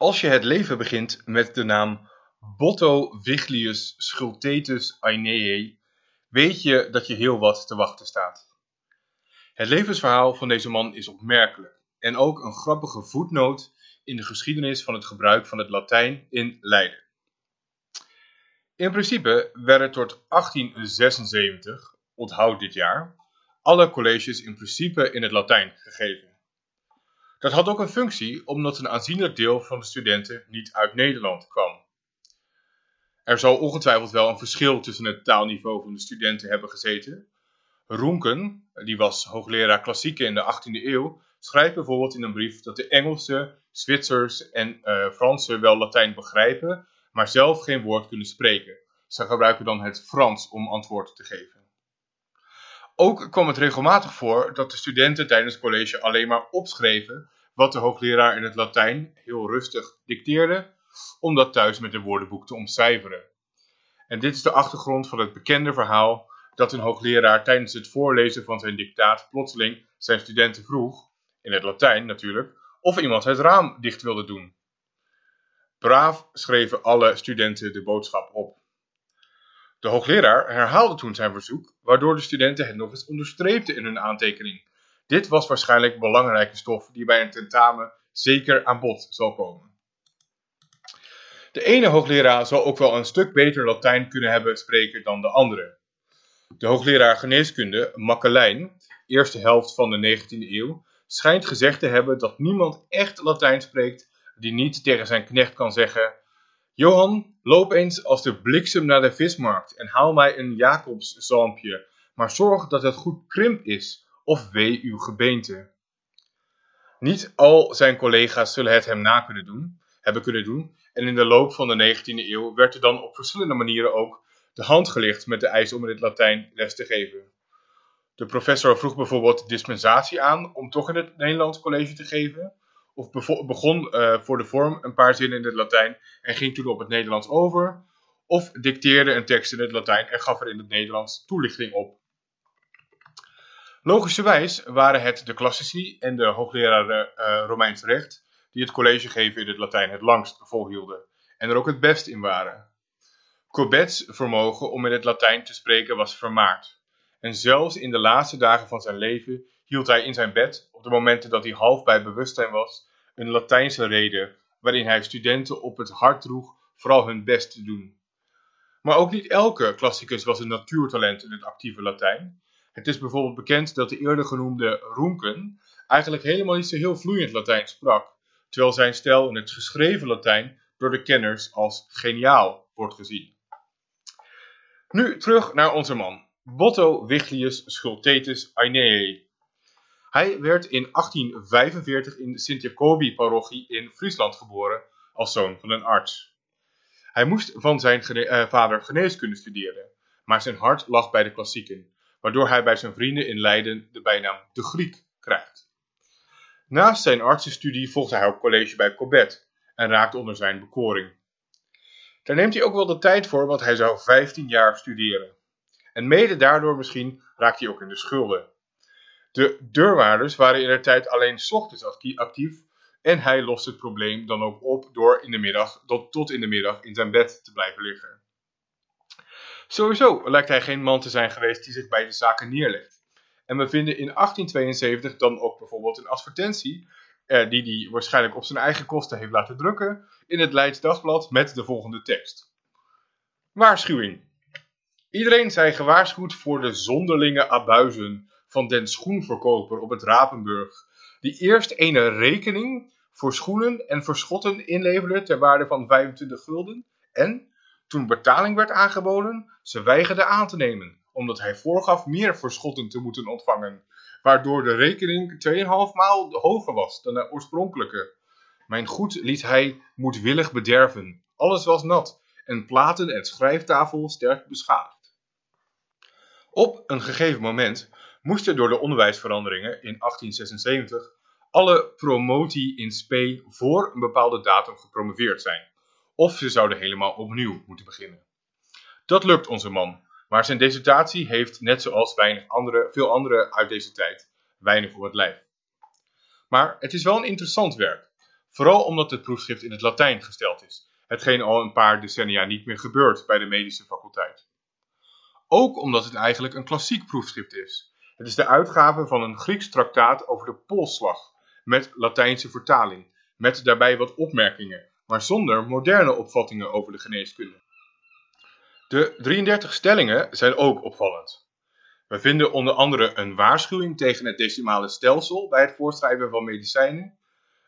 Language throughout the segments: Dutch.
Als je het leven begint met de naam Botto Viglius Schultetus Aeneae, weet je dat je heel wat te wachten staat. Het levensverhaal van deze man is opmerkelijk en ook een grappige voetnoot in de geschiedenis van het gebruik van het Latijn in Leiden. In principe werden tot 1876, onthoud dit jaar, alle colleges in principe in het Latijn gegeven. Dat had ook een functie omdat een aanzienlijk deel van de studenten niet uit Nederland kwam. Er zal ongetwijfeld wel een verschil tussen het taalniveau van de studenten hebben gezeten. Roenken, die was hoogleraar klassieke in de 18e eeuw, schrijft bijvoorbeeld in een brief dat de Engelsen, Zwitsers en uh, Fransen wel Latijn begrijpen, maar zelf geen woord kunnen spreken. Ze gebruiken dan het Frans om antwoord te geven. Ook kwam het regelmatig voor dat de studenten tijdens het college alleen maar opschreven wat de hoogleraar in het Latijn heel rustig dicteerde, om dat thuis met een woordenboek te omcijferen. En dit is de achtergrond van het bekende verhaal dat een hoogleraar tijdens het voorlezen van zijn dictaat plotseling zijn studenten vroeg, in het Latijn natuurlijk, of iemand het raam dicht wilde doen. Braaf schreven alle studenten de boodschap op. De hoogleraar herhaalde toen zijn verzoek, waardoor de studenten het nog eens onderstreepten in hun aantekening. Dit was waarschijnlijk belangrijke stof die bij een tentamen zeker aan bod zal komen. De ene hoogleraar zal ook wel een stuk beter Latijn kunnen hebben spreken dan de andere. De hoogleraar geneeskunde, Makkelijn, eerste helft van de 19e eeuw, schijnt gezegd te hebben dat niemand echt Latijn spreekt die niet tegen zijn knecht kan zeggen Johan, loop eens als de bliksem naar de vismarkt en haal mij een Jacobszalmpje, maar zorg dat het goed krimp is, of wee uw gebeente. Niet al zijn collega's zullen het hem na kunnen doen, hebben kunnen doen, en in de loop van de 19e eeuw werd er dan op verschillende manieren ook de hand gelicht met de eis om in het Latijn les te geven. De professor vroeg bijvoorbeeld dispensatie aan om toch in het Nederlands college te geven, of begon uh, voor de vorm een paar zinnen in het Latijn en ging toen op het Nederlands over, of dicteerde een tekst in het Latijn en gaf er in het Nederlands toelichting op. Logischerwijs waren het de klassici en de hoogleraren uh, Romeins recht die het college geven in het Latijn het langst volhielden en er ook het best in waren. Cobbets vermogen om in het Latijn te spreken was vermaard. En zelfs in de laatste dagen van zijn leven hield hij in zijn bed, op de momenten dat hij half bij bewustzijn was, een Latijnse rede waarin hij studenten op het hart droeg vooral hun best te doen. Maar ook niet elke klassicus was een natuurtalent in het actieve Latijn. Het is bijvoorbeeld bekend dat de eerder genoemde Roenken eigenlijk helemaal niet zo heel vloeiend Latijn sprak, terwijl zijn stijl in het geschreven Latijn door de kenners als geniaal wordt gezien. Nu terug naar onze man, Botto Viglius Schultetus Aeneae. Hij werd in 1845 in de Sint-Jacobi-parochie in Friesland geboren als zoon van een arts. Hij moest van zijn uh, vader geneeskunde studeren, maar zijn hart lag bij de klassieken, waardoor hij bij zijn vrienden in Leiden de bijnaam de Griek krijgt. Naast zijn artsenstudie volgde hij ook college bij Cobbett en raakte onder zijn bekoring. Daar neemt hij ook wel de tijd voor, want hij zou 15 jaar studeren. En mede daardoor misschien raakte hij ook in de schulden. De deurwaarders waren in de tijd alleen s ochtends actief en hij lost het probleem dan ook op door in de middag, tot, tot in de middag in zijn bed te blijven liggen. Sowieso lijkt hij geen man te zijn geweest die zich bij de zaken neerlegt. En we vinden in 1872 dan ook bijvoorbeeld een advertentie, eh, die hij waarschijnlijk op zijn eigen kosten heeft laten drukken, in het Leids Dagblad met de volgende tekst. Waarschuwing. Iedereen zij gewaarschuwd voor de zonderlinge abuizen van den schoenverkoper op het Rapenburg, die eerst een rekening voor schoenen en verschotten inleverde ter waarde van 25 gulden en, toen betaling werd aangeboden, ze weigerde aan te nemen, omdat hij voorgaf meer verschotten te moeten ontvangen, waardoor de rekening 2,5 maal hoger was dan de oorspronkelijke. Mijn goed liet hij moedwillig bederven, alles was nat, en platen en schrijftafel sterk beschadigd. Op een gegeven moment moesten door de onderwijsveranderingen in 1876 alle promotie in spe voor een bepaalde datum gepromoveerd zijn, of ze zouden helemaal opnieuw moeten beginnen. Dat lukt onze man, maar zijn dissertatie heeft, net zoals weinig andere, veel andere uit deze tijd, weinig op het lijf. Maar het is wel een interessant werk, Vooral omdat het proefschrift in het Latijn gesteld is, hetgeen al een paar decennia niet meer gebeurt bij de medische faculteit. Ook omdat het eigenlijk een klassiek proefschrift is. Het is de uitgave van een Grieks traktaat over de polsslag, met Latijnse vertaling, met daarbij wat opmerkingen, maar zonder moderne opvattingen over de geneeskunde. De 33 stellingen zijn ook opvallend. We vinden onder andere een waarschuwing tegen het decimale stelsel bij het voorschrijven van medicijnen,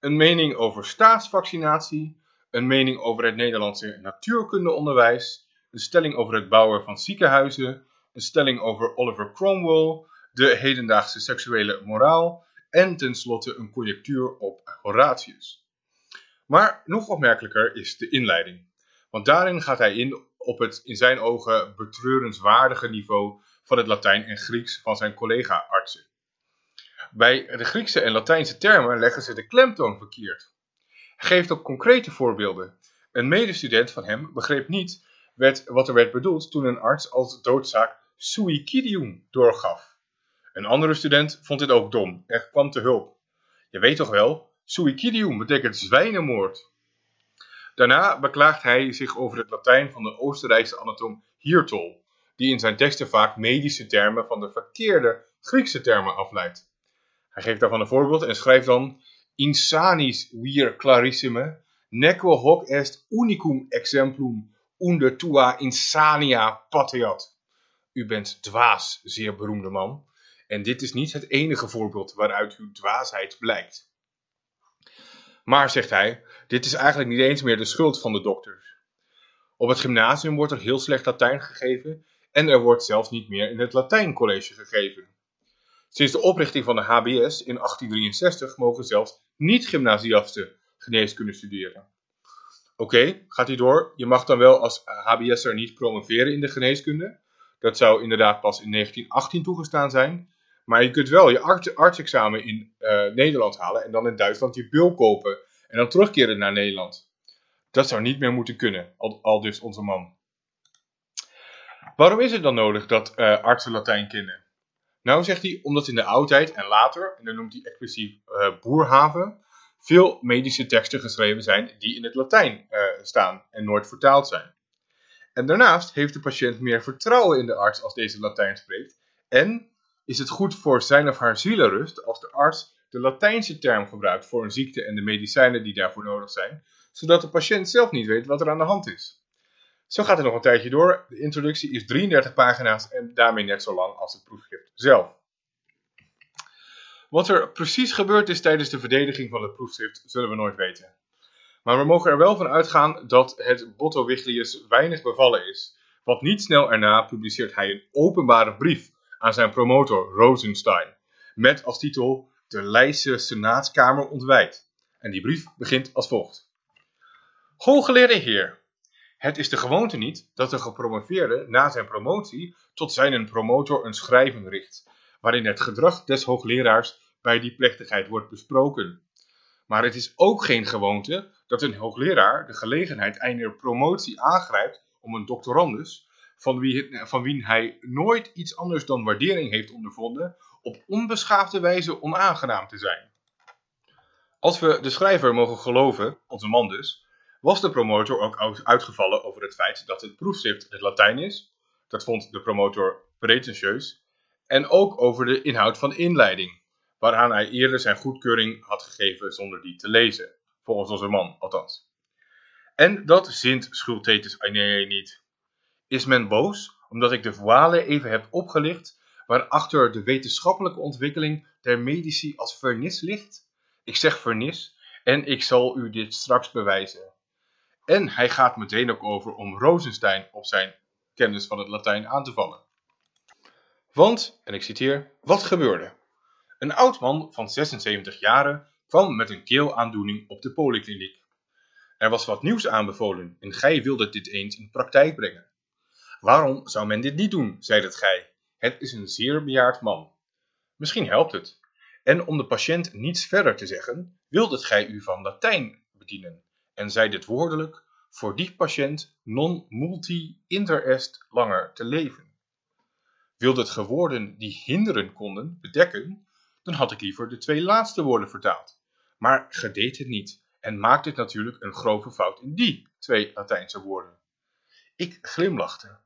een mening over staatsvaccinatie, een mening over het Nederlandse natuurkundeonderwijs, een stelling over het bouwen van ziekenhuizen, een stelling over Oliver Cromwell, de hedendaagse seksuele moraal en tenslotte een conjectuur op Horatius. Maar nog opmerkelijker is de inleiding, want daarin gaat hij in op het in zijn ogen betreurenswaardige niveau van het Latijn en Grieks van zijn collega-artsen. Bij de Griekse en Latijnse termen leggen ze de klemtoon verkeerd. Hij geeft ook concrete voorbeelden. Een medestudent van hem begreep niet wat er werd bedoeld toen een arts als doodzaak suicidium doorgaf. Een andere student vond dit ook dom en kwam te hulp. Je weet toch wel, suicidium betekent zwijnenmoord. Daarna beklaagt hij zich over het Latijn van de Oostenrijkse anatoom Hirtol, die in zijn teksten vaak medische termen van de verkeerde Griekse termen afleidt. Hij geeft daarvan een voorbeeld en schrijft dan Insanis vir clarissime, neque hoc est unicum exemplum unde tua insania pateat. U bent dwaas, zeer beroemde man, en dit is niet het enige voorbeeld waaruit uw dwaasheid blijkt. Maar, zegt hij, dit is eigenlijk niet eens meer de schuld van de dokters. Op het gymnasium wordt er heel slecht Latijn gegeven en er wordt zelfs niet meer in het Latijncollege gegeven. Sinds de oprichting van de HBS in 1863 mogen zelfs niet-gymnasiasten geneeskunde studeren. Oké, gaat hij door. Je mag dan wel als HBS'er niet promoveren in de geneeskunde. Dat zou inderdaad pas in 1918 toegestaan zijn. Maar je kunt wel je artsexamen in uh, Nederland halen en dan in Duitsland je bul kopen en dan terugkeren naar Nederland. Dat zou niet meer moeten kunnen, al, dus onze man. Waarom is het dan nodig dat uh, artsen Latijn kennen? Nou, zegt hij, omdat in de oudheid en later, en dan noemt hij expliciet uh, Boerhaven, veel medische teksten geschreven zijn die in het Latijn staan en nooit vertaald zijn. En daarnaast heeft de patiënt meer vertrouwen in de arts als deze Latijn spreekt. En is het goed voor zijn of haar zielenrust als de arts de Latijnse term gebruikt voor een ziekte en de medicijnen die daarvoor nodig zijn, zodat de patiënt zelf niet weet wat er aan de hand is. Zo gaat het nog een tijdje door. De introductie is 33 pagina's en daarmee net zo lang als het proefschrift zelf. Wat er precies gebeurd is tijdens de verdediging van het proefschrift zullen we nooit weten. Maar we mogen er wel van uitgaan dat het Botto Wiglius weinig bevallen is, want niet snel erna publiceert hij een openbare brief aan zijn promotor Rosenstein, met als titel De Leidse Senaatskamer ontwijd. En die brief begint als volgt. Hooggeleerde heer, het is de gewoonte niet dat de gepromoveerde na zijn promotie tot zijn promotor een schrijven richt, waarin het gedrag des hoogleraars bij die plechtigheid wordt besproken. Maar het is ook geen gewoonte dat een hoogleraar de gelegenheid einde promotie aangrijpt om een doctorandus, van wie, van wie hij nooit iets anders dan waardering heeft ondervonden, op onbeschaafde wijze onaangenaam te zijn. Als we de schrijver mogen geloven, onze man dus, was de promotor ook uitgevallen over het feit dat het proefschrift het Latijn is. Dat vond de promotor pretentieus. En ook over de inhoud van inleiding, waaraan hij eerder zijn goedkeuring had gegeven zonder die te lezen. Volgens onze man, althans. En dat zint Schultetus Aeneae niet. Is men boos omdat ik de voile even heb opgelicht waarachter de wetenschappelijke ontwikkeling der medici als vernis ligt? Ik zeg vernis en ik zal u dit straks bewijzen. En hij gaat meteen ook over om Rosenstein op zijn kennis van het Latijn aan te vallen. Want, en ik citeer, wat gebeurde? Een oud man van 76 jaren kwam met een keelaandoening op de polykliniek. Er was wat nieuws aanbevolen en gij wildet dit eens in praktijk brengen. Waarom zou men dit niet doen, zei het gij. Het is een zeer bejaard man. Misschien helpt het. En om de patiënt niets verder te zeggen, wildet gij u van Latijn bedienen en zei dit woordelijk voor die patiënt non multi inter est langer te leven. Wilde het gewoorden die hinderen konden bedekken, dan had ik liever de twee laatste woorden vertaald. Maar gedeed het niet en maakt het natuurlijk een grove fout in die twee Latijnse woorden. Ik glimlachte.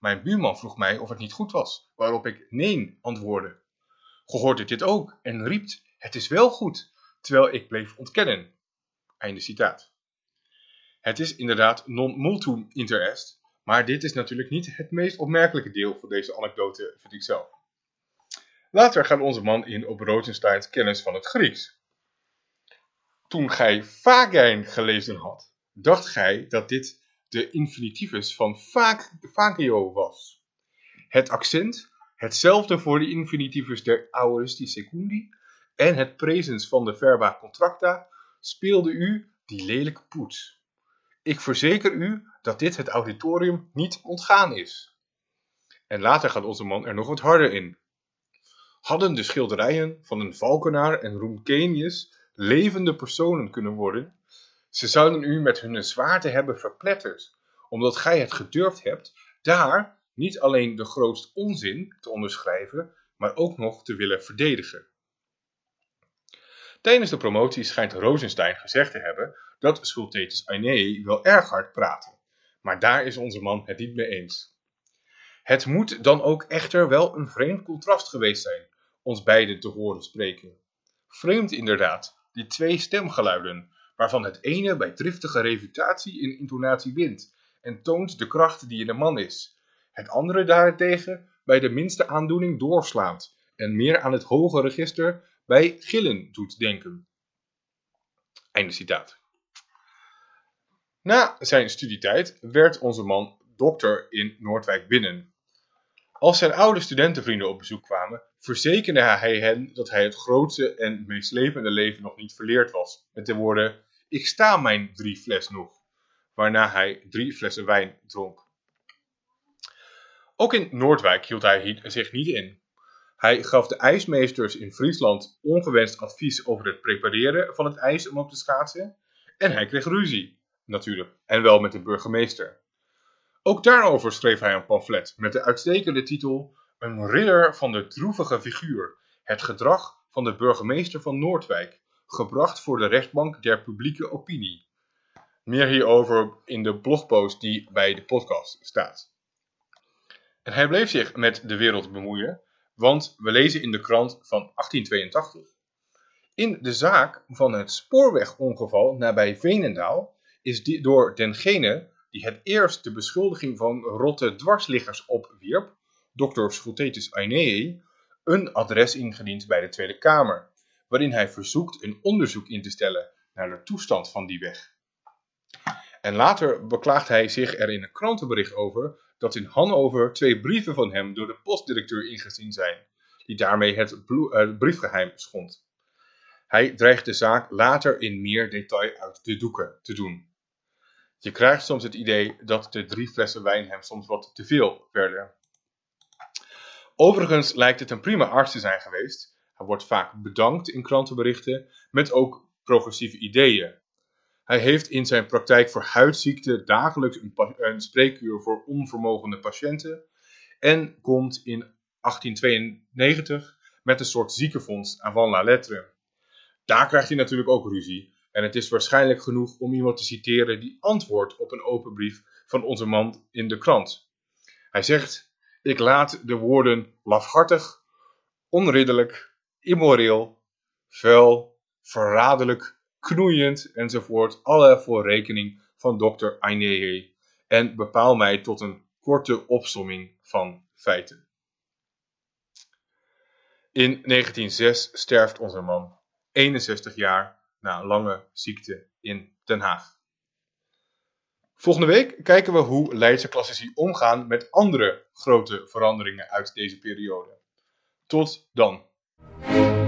Mijn buurman vroeg mij of het niet goed was, waarop ik nee antwoordde. Gehoorde dit ook en riep: Het is wel goed, terwijl ik bleef ontkennen. Einde citaat. Het is inderdaad non multum inter est, maar dit is natuurlijk niet het meest opmerkelijke deel van deze anekdote, vind ik zelf. Later gaat onze man in op Rosensteins kennis van het Grieks. Toen gij vagein gelezen had, dacht gij dat dit de infinitivus van vagio was. Het accent, hetzelfde voor de infinitivus der aoristi secundi en het presens van de verba contracta, speelde u die lelijke poets. Ik verzeker u dat dit het auditorium niet ontgaan is. En later gaat onze man er nog wat harder in. Hadden de schilderijen van een Valkenaar en Roemkenius levende personen kunnen worden, ze zouden u met hun zwaarte hebben verpletterd, omdat gij het gedurfd hebt daar niet alleen de grootste onzin te onderschrijven, maar ook nog te willen verdedigen. Tijdens de promotie schijnt Rosenstein gezegd te hebben dat Sultetus Aenei wel erg hard praatte, maar daar is onze man het niet mee eens. Het moet dan ook echter wel een vreemd contrast geweest zijn, ons beiden te horen spreken. Vreemd inderdaad, die twee stemgeluiden, waarvan het ene bij driftige reputatie in intonatie wint en toont de kracht die in de man is, het andere daarentegen bij de minste aandoening doorslaat en meer aan het hoge register bij gillen doet denken. Einde citaat. Na zijn studietijd werd onze man dokter in Noordwijk binnen. Als zijn oude studentenvrienden op bezoek kwamen, verzekerde hij hen dat hij het grootste en meeslepende leven nog niet verleerd was, met de woorden: Ik sta mijn drie fles nog, waarna hij drie flessen wijn dronk. Ook in Noordwijk hield hij zich niet in. Hij gaf de ijsmeesters in Friesland ongewenst advies over het prepareren van het ijs om op te schaatsen. En hij kreeg ruzie, natuurlijk, en wel met de burgemeester. Ook daarover schreef hij een pamflet met de uitstekende titel Een ridder van de droevige figuur, het gedrag van de burgemeester van Noordwijk, gebracht voor de rechtbank der publieke opinie. Meer hierover in de blogpost die bij de podcast staat. En hij bleef zich met de wereld bemoeien, want we lezen in de krant van 1882. In de zaak van het spoorwegongeval nabij Veenendaal is door dengene die het eerst de beschuldiging van rotte dwarsliggers opwierp, Dr. Scotetus Ainee, een adres ingediend bij de Tweede Kamer, waarin hij verzoekt een onderzoek in te stellen naar de toestand van die weg. En later beklaagt hij zich er in een krantenbericht over dat in Hannover twee brieven van hem door de postdirecteur ingezien zijn, die daarmee het, het briefgeheim schond. Hij dreigt de zaak later in meer detail uit de doeken te doen. Je krijgt soms het idee dat de drie flessen wijn hem soms wat te veel werden. Overigens lijkt het een prima arts te zijn geweest. Hij wordt vaak bedankt in krantenberichten met ook progressieve ideeën. Hij heeft in zijn praktijk voor huidziekten dagelijks een, spreekuur voor onvermogende patiënten en komt in 1892 met een soort ziekenfonds aan van la lettre. Daar krijgt hij natuurlijk ook ruzie en het is waarschijnlijk genoeg om iemand te citeren die antwoordt op een open brief van onze man in de krant. Hij zegt: Ik laat de woorden lafhartig, onridderlijk, immoreel, vuil, verraderlijk, knoeiend enzovoort, alle voor rekening van dokter Ainee en bepaal mij tot een korte opsomming van feiten. In 1906 sterft onze man, 61 jaar, na lange ziekte in Den Haag. Volgende week kijken we hoe Leidse klassici omgaan met andere grote veranderingen uit deze periode. Tot dan. Música